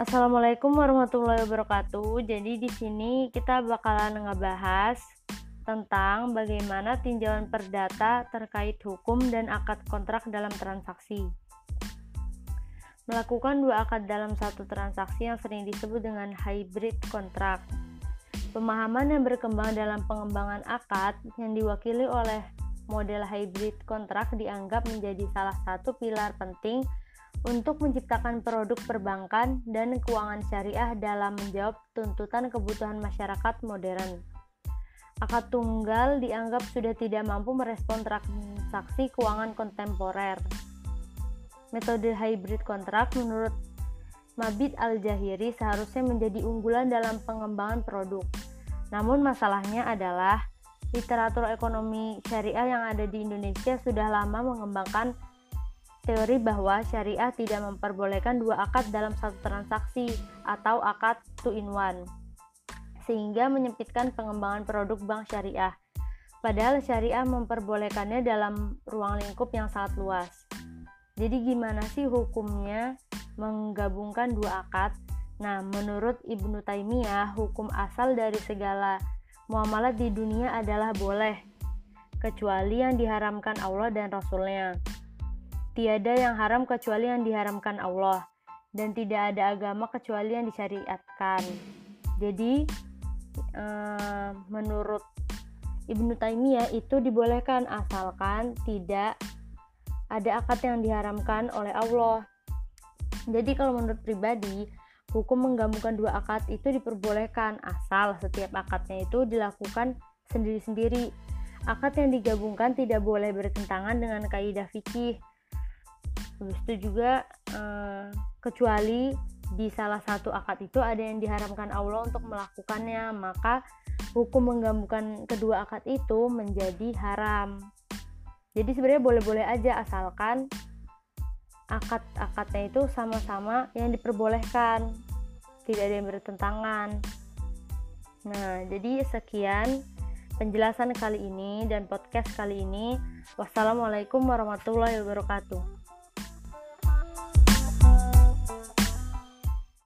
Assalamualaikum warahmatullahi wabarakatuh. Jadi di sini kita bakalan ngebahas tentang bagaimana tinjauan perdata terkait hukum dan akad kontrak dalam transaksi. Melakukan dua akad dalam satu transaksi yang sering disebut dengan hybrid kontrak. Pemahaman yang berkembang dalam pengembangan akad yang diwakili oleh model hybrid kontrak dianggap menjadi salah satu pilar penting untuk menciptakan produk perbankan dan keuangan syariah dalam menjawab tuntutan kebutuhan masyarakat modern. Akad tunggal dianggap sudah tidak mampu merespon transaksi keuangan kontemporer. Metode hybrid kontrak menurut Mabit Al-Jahiri seharusnya menjadi unggulan dalam pengembangan produk. Namun masalahnya adalah literatur ekonomi syariah yang ada di Indonesia sudah lama mengembangkan teori bahwa syariah tidak memperbolehkan dua akad dalam satu transaksi atau akad two in one, sehingga menyempitkan pengembangan produk bank syariah. Padahal syariah memperbolehkannya dalam ruang lingkup yang sangat luas. Jadi gimana sih hukumnya menggabungkan dua akad? Nah, menurut Ibnu Taimiyah, hukum asal dari segala muamalat di dunia adalah boleh, kecuali yang diharamkan Allah dan Rasulnya. Tiada yang haram kecuali yang diharamkan Allah, dan tidak ada agama kecuali yang disyariatkan. Jadi, eh, menurut Ibnu Taimiyah itu dibolehkan asalkan tidak ada akad yang diharamkan oleh Allah. Jadi kalau menurut pribadi, hukum menggabungkan dua akad itu diperbolehkan asal setiap akadnya itu dilakukan sendiri-sendiri. Akad yang digabungkan tidak boleh bertentangan dengan kaidah fikih Habis itu juga eh, kecuali di salah satu akad itu ada yang diharamkan Allah untuk melakukannya, maka hukum menggabungkan kedua akad itu menjadi haram. Jadi sebenarnya boleh-boleh aja asalkan akad-akadnya itu sama-sama yang diperbolehkan, tidak ada yang bertentangan. Nah, jadi sekian penjelasan kali ini dan podcast kali ini. Wassalamualaikum warahmatullahi wabarakatuh.